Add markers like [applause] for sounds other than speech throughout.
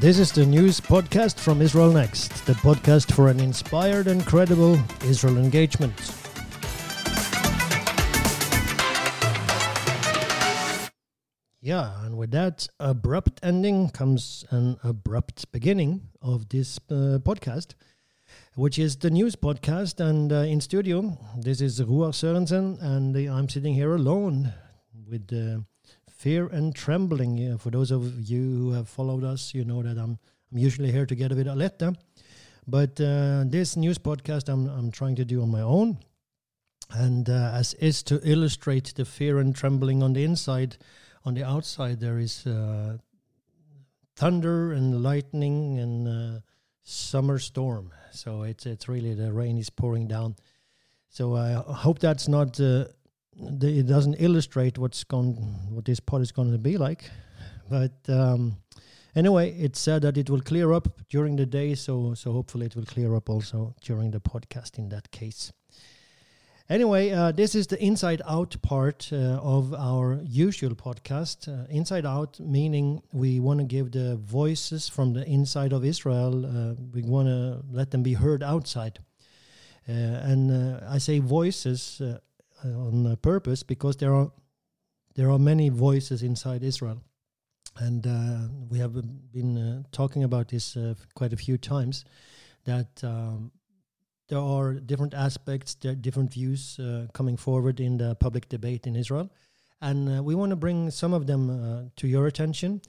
This is the news podcast from Israel Next, the podcast for an inspired and credible Israel engagement. Yeah, and with that abrupt ending comes an abrupt beginning of this uh, podcast, which is the news podcast. And uh, in studio, this is Ruar Sørensen, and I'm sitting here alone with uh, fear and trembling. Yeah, for those of you who have followed us, you know that I'm I'm usually here together with Aletta, but uh, this news podcast I'm I'm trying to do on my own, and uh, as is to illustrate the fear and trembling on the inside. On the outside, there is uh, thunder and lightning and uh, summer storm. So it's it's really the rain is pouring down. So I hope that's not uh, the, it doesn't illustrate what's going what this pod is going to be like. But um, anyway, it said that it will clear up during the day. So so hopefully it will clear up also during the podcast in that case. Anyway, uh, this is the inside out part uh, of our usual podcast. Uh, inside out, meaning we want to give the voices from the inside of Israel, uh, we want to let them be heard outside. Uh, and uh, I say voices on purpose because there are there are many voices inside Israel. And we have been talking about this quite a few times that um, there are different aspects, there different views uh, coming forward in the public debate in Israel. And uh, we want to bring some of them uh, to your attention.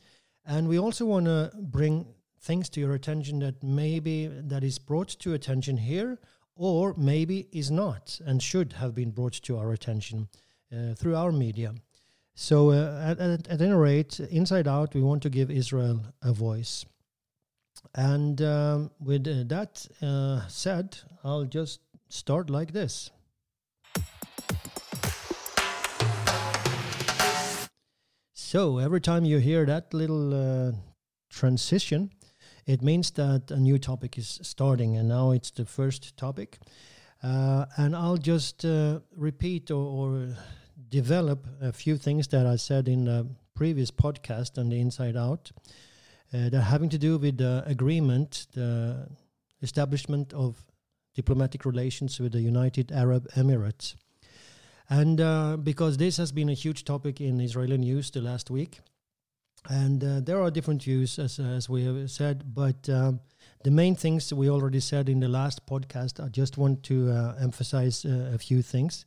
And we also want to bring things to your attention that maybe that is brought to attention here or maybe is not and should have been brought to our attention uh, through our media. So uh, at, at, at any rate, inside out, we want to give Israel a voice. And um, with uh, that uh, said, I'll just start like this. So every time you hear that little uh, transition, it means that a new topic is starting, and now it's the first topic. Uh, and I'll just uh, repeat or, or, develop a few things that I said in the previous podcast on the Inside Out. Uh, they're having to do with the agreement, the establishment of diplomatic relations with the United Arab Emirates. And uh, because this has been a huge topic in Israeli news the last week, and uh, there are different views, as, as we have said, but um, the main things we already said in the last podcast, I just want to uh, emphasize uh, a few things.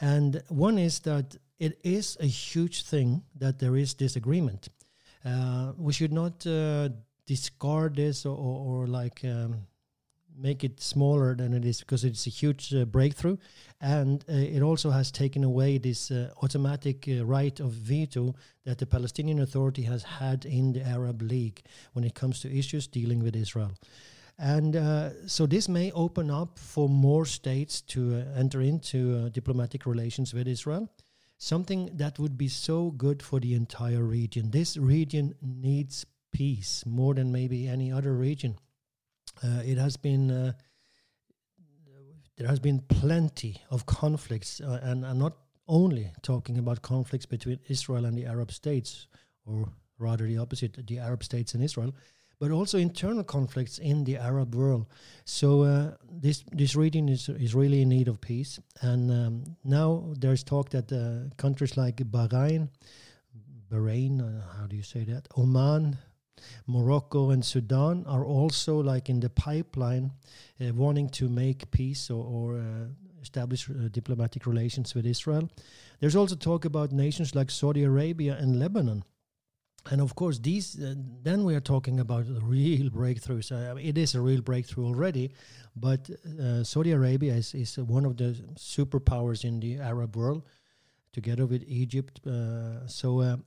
And one is that it is a huge thing that there is disagreement. Uh, we should not uh, discard this or, or, or like um, make it smaller than it is because it's a huge uh, breakthrough and uh, it also has taken away this uh, automatic uh, right of veto that the Palestinian Authority has had in the Arab League when it comes to issues dealing with Israel. And uh, so this may open up for more states to uh, enter into diplomatic relations with Israel something that would be so good for the entire region. This region needs peace more than maybe any other region. Uh, it has been uh, there has been plenty of conflicts, uh, and I'm not only talking about conflicts between Israel and the Arab states, or rather the opposite, the Arab states and Israel, but also internal conflicts in the Arab world. So uh, this this region is is really in need of peace. And um, now there's talk that uh, countries like Bahrain, Bahrain, uh, how do you say that? Oman, Morocco, and Sudan are also like in the pipeline, uh, wanting to make peace or. or uh, establish uh, diplomatic relations with Israel. There's also talk about nations like Saudi Arabia and Lebanon and of course these uh, then we are talking about real breakthroughs uh, it is a real breakthrough already but uh, saudi arabia is, is one of the superpowers in the arab world together with egypt so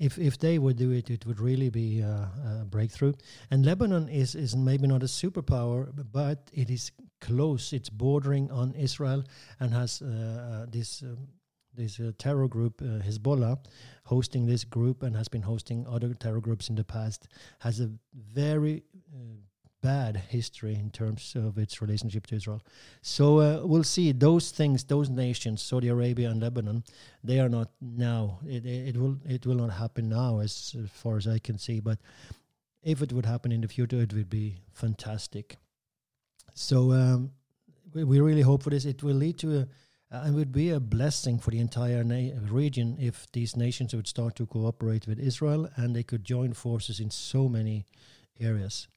if if they would do it it would really be a breakthrough. And lebanon is is maybe not a superpower but it is close. It's bordering on israel and has uh, this um, this uh, terror group uh, Hezbollah hosting this group and has been hosting other terror groups in the past has a very uh, bad history in terms of its relationship to Israel. So uh, we'll see those things, those nations, Saudi Arabia and Lebanon, they are not now. It, it, will it will not happen now, as, far as I can see. But if it would happen in the future, it would be fantastic. So um, we, we really hope for this. It will lead to a uh, it would be a blessing for the entire region if these nations would start to cooperate with Israel and they could join forces in so many areas.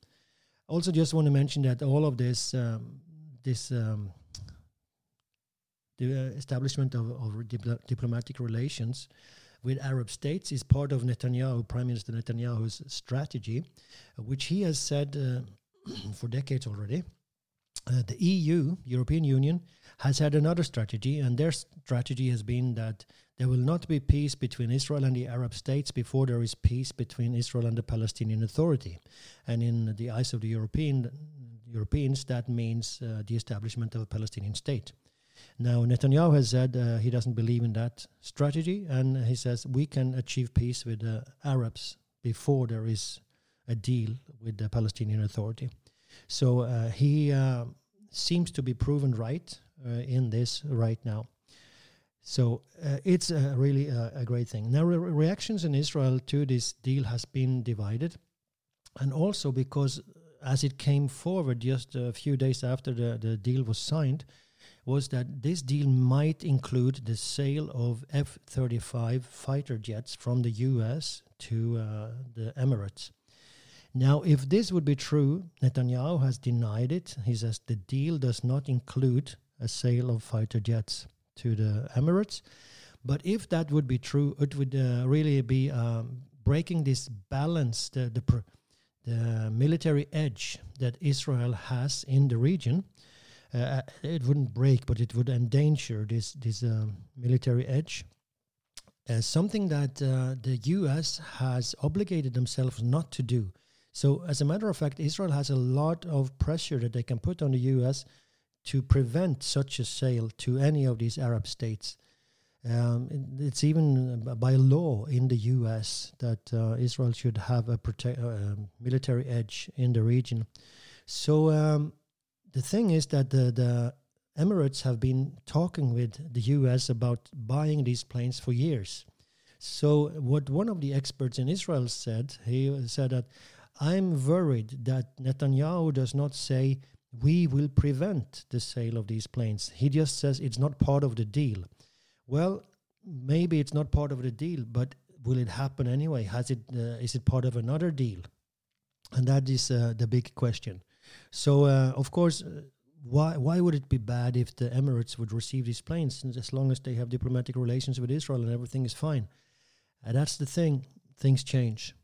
Also, just want to mention that all of this, um, this um, the establishment of, of dipl- diplomatic relations with Arab states is part of Netanyahu, Prime Minister Netanyahu's strategy, which he has said uh, [clears throat] for decades already. Uh, the EU, European Union, has had another strategy, and their strategy has been that there will not be peace between Israel and the Arab states before there is peace between Israel and the Palestinian Authority. And in the eyes of the European Europeans, that means uh, the establishment of a Palestinian state. Now, Netanyahu has said uh, he doesn't believe in that strategy, and he says we can achieve peace with the Arabs before there is a deal with the Palestinian Authority. So uh, he uh, seems to be proven right uh, in this right now. So uh, it's really a, a, great thing. Now, re- reactions in Israel to this deal has been divided, and also because as it came forward just a few days after the, the deal was signed, was that this deal might include the sale of F 35 fighter jets from the US to uh, the Emirates. Now, if this would be true, Netanyahu has denied it. He says the deal does not include a sale of fighter jets to the Emirates. But if that would be true, it would uh, really be um, breaking this balance, the, the, the military edge that Israel has in the region uh, it wouldn't break, but it would endanger this this um, military edge. Uh, something that uh, the U.S. has obligated themselves not to do. So, as a matter of fact, Israel has a lot of pressure that they can put on the U.S. to prevent such a sale to any of these Arab states. Um, it's even by law in the U.S. that uh, Israel should have a prote- uh, military edge in the region. So um, the thing is that the, the Emirates have been talking with the US about buying these planes for years. So, what one of the experts in Israel said, he said that I'm worried that Netanyahu does not say we will prevent the sale of these planes. He just says it's not part of the deal. Well, maybe it's not part of the deal, but will it happen anyway? Has it? Uh, is it part of another deal? And that is uh, the big question. So uh, of course, uh, why why would it be bad if the Emirates would receive these planes as long as they have diplomatic relations with Israel and everything is fine? And that's the thing. Things change.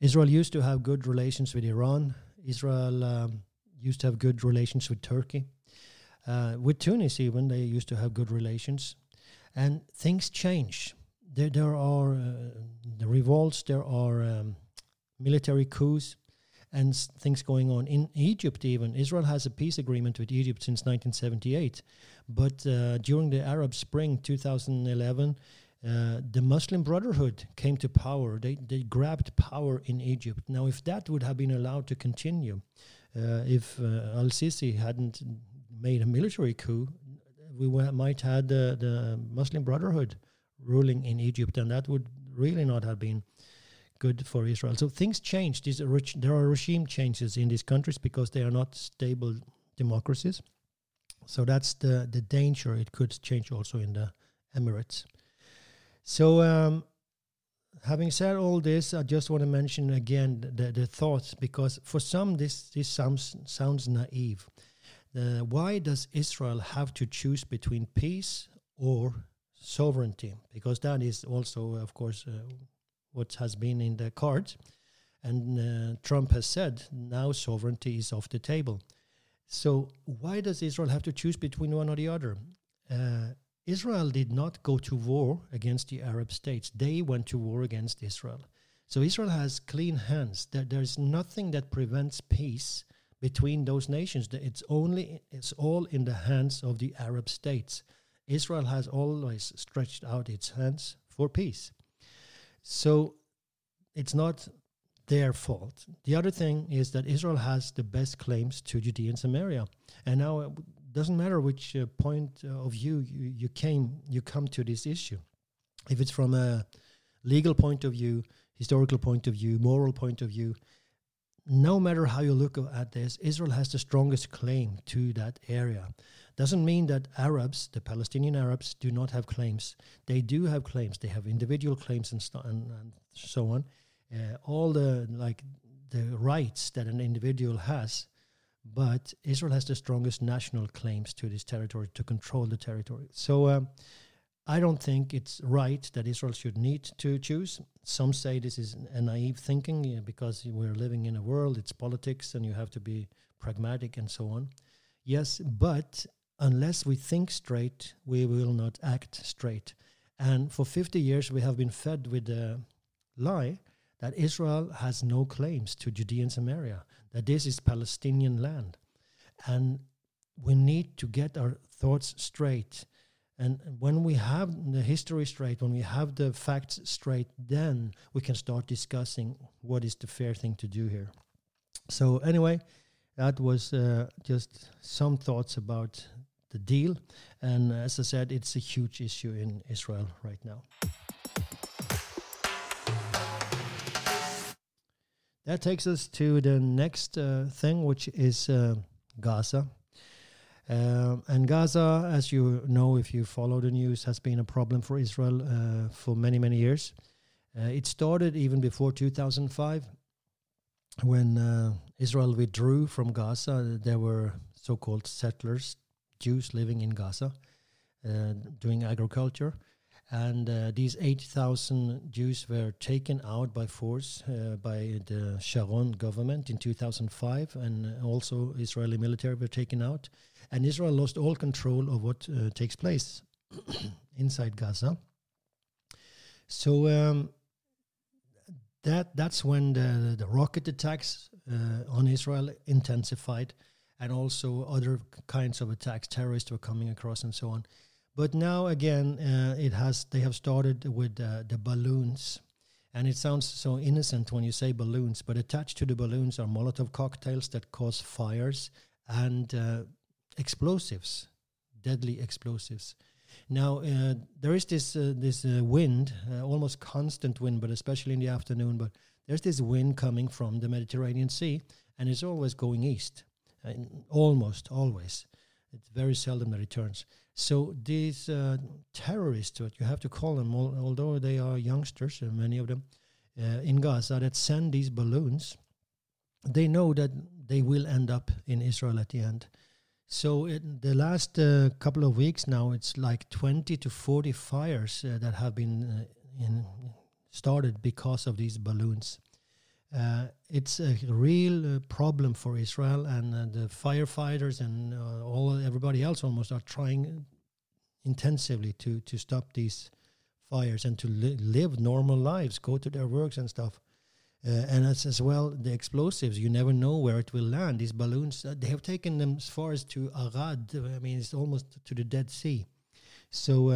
Israel used to have good relations with Iran. Israel um, used to have good relations with Turkey. Uh, with Tunis, even they used to have good relations, and things change. There, there are uh, the revolts. There are um, military coups and things going on in Egypt. Even Israel has a peace agreement with Egypt since 1978, but uh, during the Arab Spring 2011. Uh, the Muslim Brotherhood came to power. They they grabbed power in Egypt. Now, if that would have been allowed to continue, uh, if uh, Al Sisi hadn't made a military coup, we might had the, the Muslim Brotherhood ruling in Egypt, and that would really not have been good for Israel. So things change. There are regime changes in these countries because they are not stable democracies. So that's the the danger. It could change also in the Emirates. So um, having said all this, I just want to mention again the, the thoughts because for some this this sounds sounds naive. Uh, why does Israel have to choose between peace or sovereignty? Because that is also, of course, uh, what has been in the cards. And uh, Trump has said now sovereignty is off the table. So why does Israel have to choose between one or the other? Israel did not go to war against the Arab states. They went to war against Israel. So Israel has clean hands. There, there's nothing that prevents peace between those nations. It's only it's all in the hands of the Arab states. Israel has always stretched out its hands for peace. So it's not their fault. The other thing is that Israel has the best claims to Judea and Samaria, and now doesn't matter which uh, point of view you, you came you come to this issue. If it's from a legal point of view, historical point of view, moral point of view, no matter how you look at this, Israel has the strongest claim to that area. Doesn't mean that Arabs, the Palestinian Arabs, do not have claims. They do have claims. They have individual claims and, and, and so on. Uh, all the like the rights that an individual has, but Israel has the strongest national claims to this territory to control the territory. So. Um, I don't think it's right that Israel should need to choose. Some say this is a naive thinking yeah, because we're living in a world, it's politics, and you have to be pragmatic and so on. Yes, but unless we think straight, we will not act straight. And for 50 years, we have been fed with the lie that Israel has no claims to Judean Samaria, that this is Palestinian land. And we need to get our thoughts straight and when we have the history straight, when we have the facts straight, then we can start discussing what is the fair thing to do here. So, anyway, that was uh, just some thoughts about the deal. And as I said, it's a huge issue in Israel right now. That takes us to the next uh, thing, which is uh, Gaza. Um, and Gaza, as you know, if you follow the news, has been a problem for Israel uh, for many, many years. Uh, it started even before 2005 when uh, Israel withdrew from Gaza. There were so called settlers, Jews living in Gaza, uh, doing agriculture. And uh, these 8,000 Jews were taken out by force uh, by the Sharon government in 2005, and also Israeli military were taken out. And Israel lost all control of what uh, takes place [clears throat] inside Gaza. So um, that that's when the, the rocket attacks uh, on Israel intensified, and also other kinds of attacks, terrorists were coming across, and so on. But now again, uh, it has they have started with uh, the balloons, and it sounds so innocent when you say balloons, but attached to the balloons are Molotov cocktails that cause fires and uh, explosives, deadly explosives. Now uh, there is this uh, this uh, wind, almost constant wind, but especially in the afternoon. But there's this wind coming from the Mediterranean Sea, and it's always going east, almost always. It's very seldom that it turns. So these uh, terrorists, what you have to call them, although they are youngsters, uh, many of them uh, in Gaza that send these balloons, they know that they will end up in Israel at the end. So in the last uh, couple of weeks now, it's like 20 to 40 fires uh, that have been uh, in, started because of these balloons. Uh, it's a real uh, problem for Israel, and uh, the firefighters and uh, all everybody else almost are trying intensively to to stop these fires and to li- live normal lives, go to their works and stuff. Uh, and as, as well, the explosives, you never know where it will land. These balloons, uh, they have taken them as far as to Arad. I mean, it's almost to the Dead Sea. So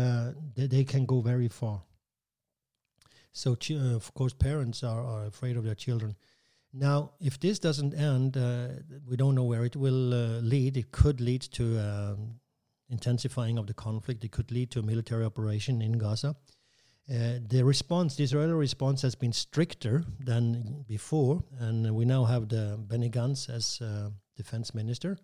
they, they can go very far. So, uh, of course, parents are, are afraid of their children. Now, if this doesn't end, uh, we don't know where it will uh, lead. It could lead to um, intensifying of the conflict. It could lead to a military operation in Gaza. Uh, the response, the Israeli response, has been stricter than before, and we now have the Benny Gantz as uh, defense minister.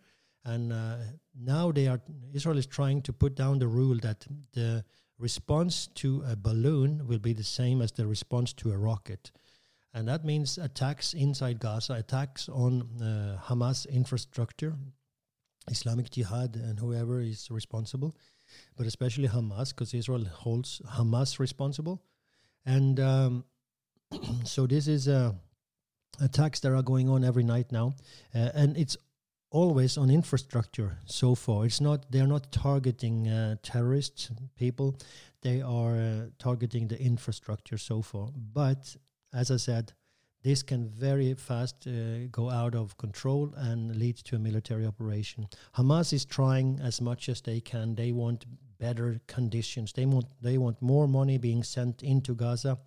And uh, now they are Israel is trying to put down the rule that the response to a balloon will be the same as the response to a rocket. And that means attacks inside Gaza, attacks on uh, Hamas infrastructure, Islamic Jihad, and whoever is responsible, but especially Hamas, because Israel holds Hamas responsible. And um, [clears throat] so this is uh, attacks that are going on every night now. Uh, and it's always on infrastructure so far. It's not they're not targeting uh, terrorists people. They are uh, targeting the infrastructure so far. But as I said, this can very fast uh, go out of control and lead to a military operation. Hamas is trying as much as they can. They want better conditions. They want they want more money being sent into Gaza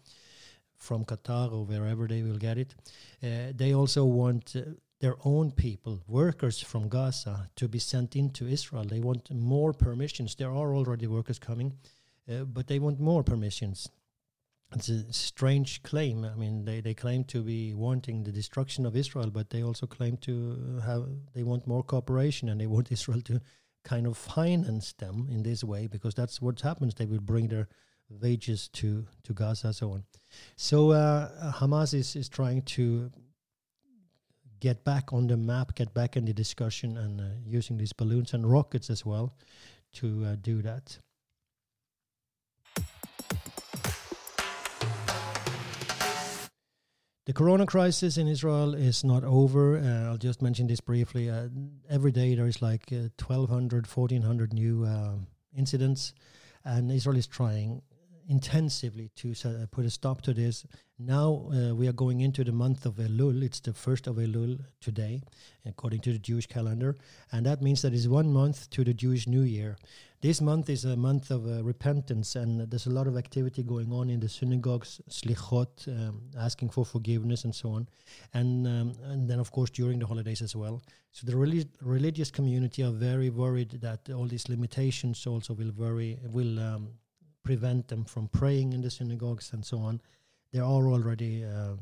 from Qatar or wherever they will get it. Uh, they also want uh, their own people, workers from Gaza, to be sent into Israel. They want more permissions. There are already workers coming, uh, but they want more permissions. it's a strange claim. I mean, they, they claim to be wanting the destruction of Israel, but they also claim to have they want more cooperation and they want [laughs] Israel to kind of finance them in this way because that's what happens. They will bring their wages to to Gaza, and so on. So uh, Hamas is is trying to get back on the map, get back in the discussion, and uh, using these balloons and rockets as well to uh, do that. The corona crisis in Israel is not over. Uh, I'll just mention this briefly. Uh, every day there is like uh, 1,200, 1,400 new uh, incidents, and Israel is trying intensively to uh, put a stop to this. Now uh, we are going into the month of Elul. It's the first of Elul today, according to the Jewish calendar, and that means that it's one month to the Jewish New Year. This month is a month of uh, repentance, and there's a lot of activity going on in the synagogues, slichot, um, asking for forgiveness and so on, and um, and then of course during the holidays as well. So the relig- religious community are very worried that all these limitations also will very will um, prevent them from praying in the synagogues and so on. There are already uh,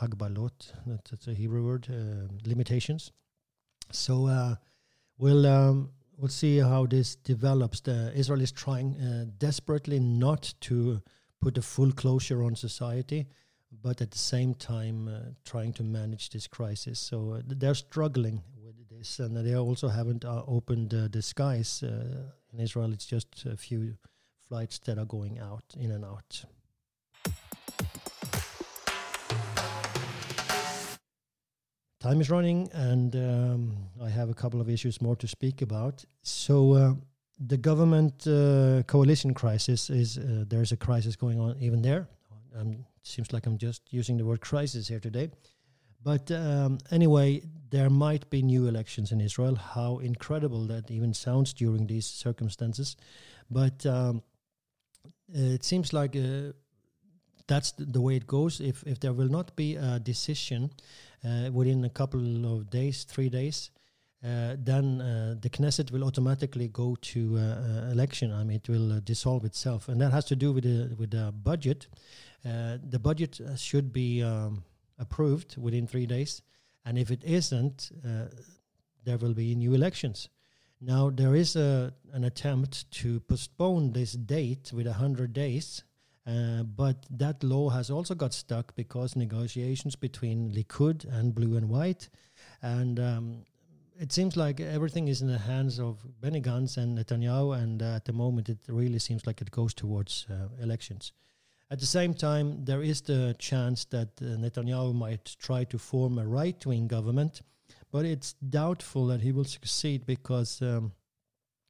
hagbalot, that's a Hebrew word, uh, limitations. So uh, we'll um, we'll see how this develops. The Israel is trying uh, desperately not to put a full closure on society, but at the same time uh, trying to manage this crisis. So uh, they're struggling with this, and they also haven't uh, opened the skies in Israel. It's just a few flights that are going out in and out. Time is running, and um, I have a couple of issues more to speak about. So, uh, the government uh, coalition crisis is uh, there's a crisis going on even there. Um, seems like I'm just using the word crisis here today. But um, anyway, there might be new elections in Israel. How incredible that even sounds during these circumstances. But um, it seems like uh, that's the way it goes. If if there will not be a decision uh, within a couple of days, three days, uh, then uh, the Knesset will automatically go to uh, uh, election. I mean, it will dissolve itself, and that has to do with the with the budget. the budget should be um, approved within three days, and if it isn't, there will be new elections. Now there is a an attempt to postpone this date with hundred days, uh, but that law has also got stuck because negotiations between Likud and Blue and White, and um, it seems like everything is in the hands of Benny Gantz and Netanyahu, and uh, at the moment it really seems like it goes towards uh, elections. At the same time, there is the chance that uh, Netanyahu might try to form a right wing government but it's doubtful that he will succeed because um,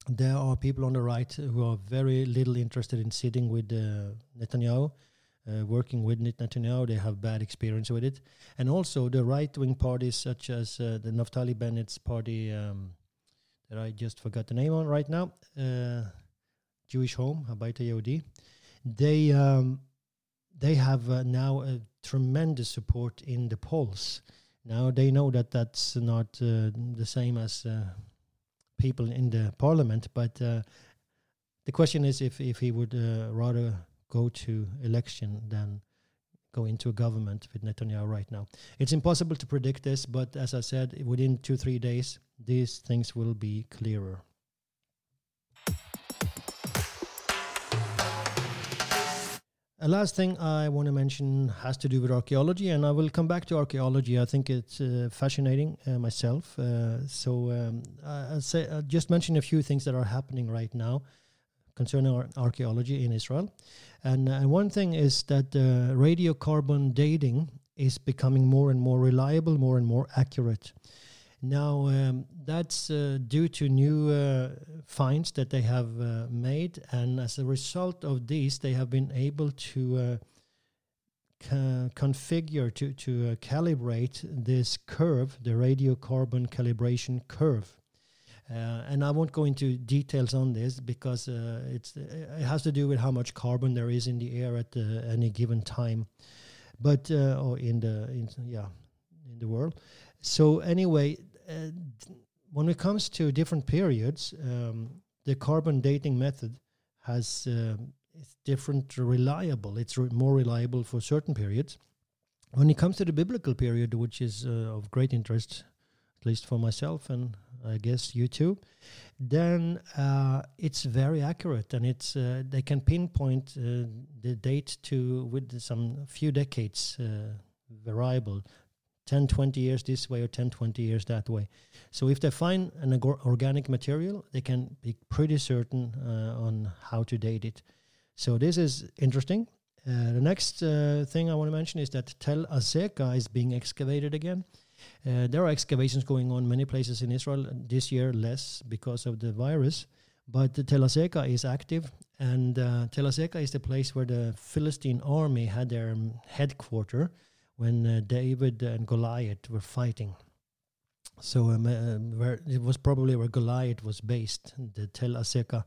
there are people on the right who are very little interested in sitting with uh, Netanyahu, uh, working with Netanyahu. They have bad experience with it, and also the right-wing parties such as uh, the Naftali Bennett's party um, that I just forgot the name on right now, uh, Jewish Home, Habayit Yehudi. They um, they have uh, now a tremendous support in the polls. Now they know that that's not uh, the same as uh, people in the parliament, but uh, the question is if, if he would rather go to election than go into a government with Netanyahu right now. It's impossible to predict this, but as I said, within two, three days, these things will be clearer. A last thing I want to mention has to do with archaeology, and I will come back to archaeology. I think it's uh, fascinating uh, myself. Uh, so um, I'll, say, I'll just mention a few things that are happening right now concerning ar- archaeology in Israel. And, and one thing is that radiocarbon dating is becoming more and more reliable, more and more accurate. Now, um, that's uh, due to new uh, finds that they have uh, made, and as a result of these, they have been able to uh, configure, to, to uh, calibrate this curve, the radiocarbon calibration curve. Uh, and I won't go into details on this because it's it has to do with how much carbon there is in the air at any given time, but or in the in, yeah in the world. So anyway, when it comes to different periods, um, the carbon dating method has uh, it's different reliable. It's re- more reliable for certain periods. When it comes to the biblical period, which is uh, of great interest, at least for myself and I guess you too, then uh, it's very accurate and it's uh, they can pinpoint uh, the date to with some few decades uh, variable 10 20 years this way or 10 20 years that way. So if they find an organic material they can be pretty certain uh, on how to date it. So this is interesting. Uh, the next uh, thing i want to mention is that tel azeka is being excavated again. Uh, there are excavations going on many places in israel this year less because of the virus but tel azeka is active and uh, tel azeka is the place where the philistine army had their um, headquarters when uh, David and Goliath were fighting. So um, uh, where it was probably where Goliath was based, the Tel Azeka.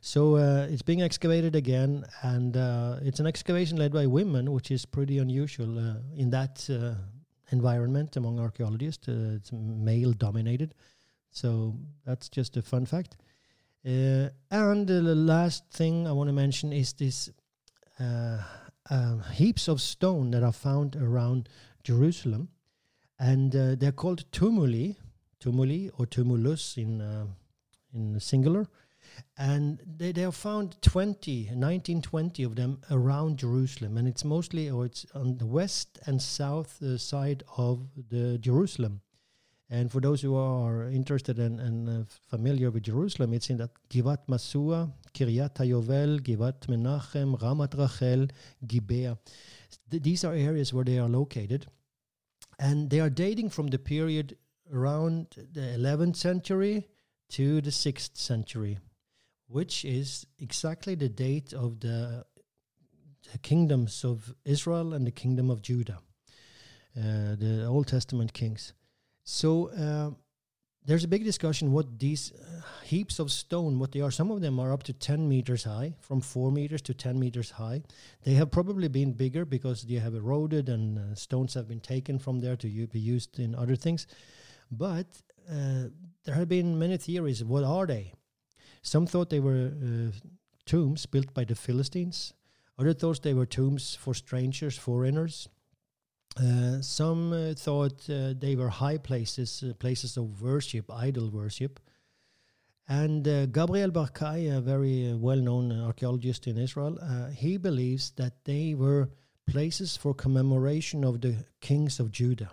So uh, it's being excavated again, and uh, it's an excavation led by women, which is pretty unusual uh, in that uh, environment among archaeologists. it's male dominated, so that's just a fun fact. and the last thing I want to mention is this uh, heaps of stone that are found around Jerusalem, and uh, they're called tumuli, tumuli or tumulus in uh, in singular, and they, they are found 20, 1920 of them around Jerusalem, and it's mostly or it's on the west and south uh, side of the Jerusalem. And for those who are interested and, and uh, familiar with Jerusalem, it's in that Givat Masua, Kiryat Hayovel, Givat Menachem, Ramat Rachel, Gibea. Th- these are areas where they are located. And they are dating from the period around the 11th century to the 6th century, which is exactly the date of the, the kingdoms of Israel and the kingdom of Judah, uh, the Old Testament kings. So uh, there's a big discussion what these uh, heaps of stone, what they are. Some of them are up to 10 meters high, from 4 meters to 10 meters high. They have probably been bigger because they have eroded and uh, stones have been taken from there to be used in other things. But uh, there have been many theories. What are they? Some thought they were uh, tombs built by the Philistines. Others thought they were tombs for strangers, foreigners. Uh, some uh, thought uh, they were high places, uh, places of worship, idol worship. And uh, Gabriel Barkay, a very well-known archaeologist in Israel, he believes that they were places for commemoration of the kings of Judah.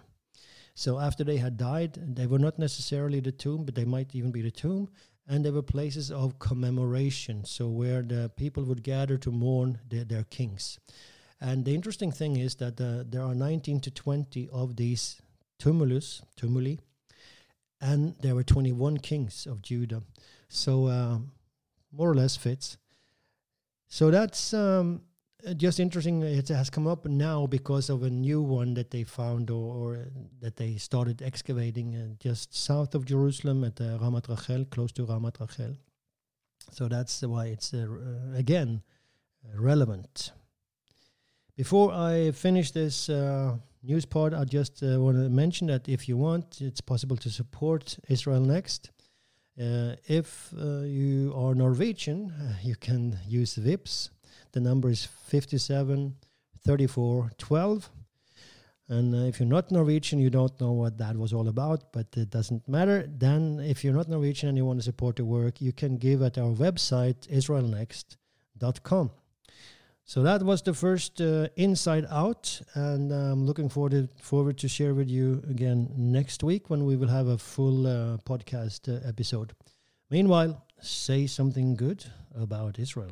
So after they had died, they were not necessarily the tomb, but they might even be the tomb, and they were places of commemoration, so where the people would gather to mourn their, their kings. And the interesting thing is that uh, there are 19 to 20 of these tumulus, tumuli, and there were 21 kings of Judah. So uh, more or less fits. So that's um, just interesting. It has come up now because of a new one that they found or, or that they started excavating uh, just south of Jerusalem at uh, Ramat Rachel, close to Ramat Rachel. So that's why it's uh, again relevant. Before I finish this uh, news part, I just uh, want to mention that if you want, it's possible to support Israel Next. Uh, if uh, you are Norwegian, you can use Vipps. The number is 57 34 12. And uh, if you're not Norwegian, you don't know what that was all about, but it doesn't matter. Then, if you're not Norwegian and you want to support the work, you can give at our website, israelnext.com. So that was the first uh, Inside Out, and I'm looking forward to, forward to share with you again next week when we will have a full uh, podcast uh, episode. Meanwhile, say something good about Israel.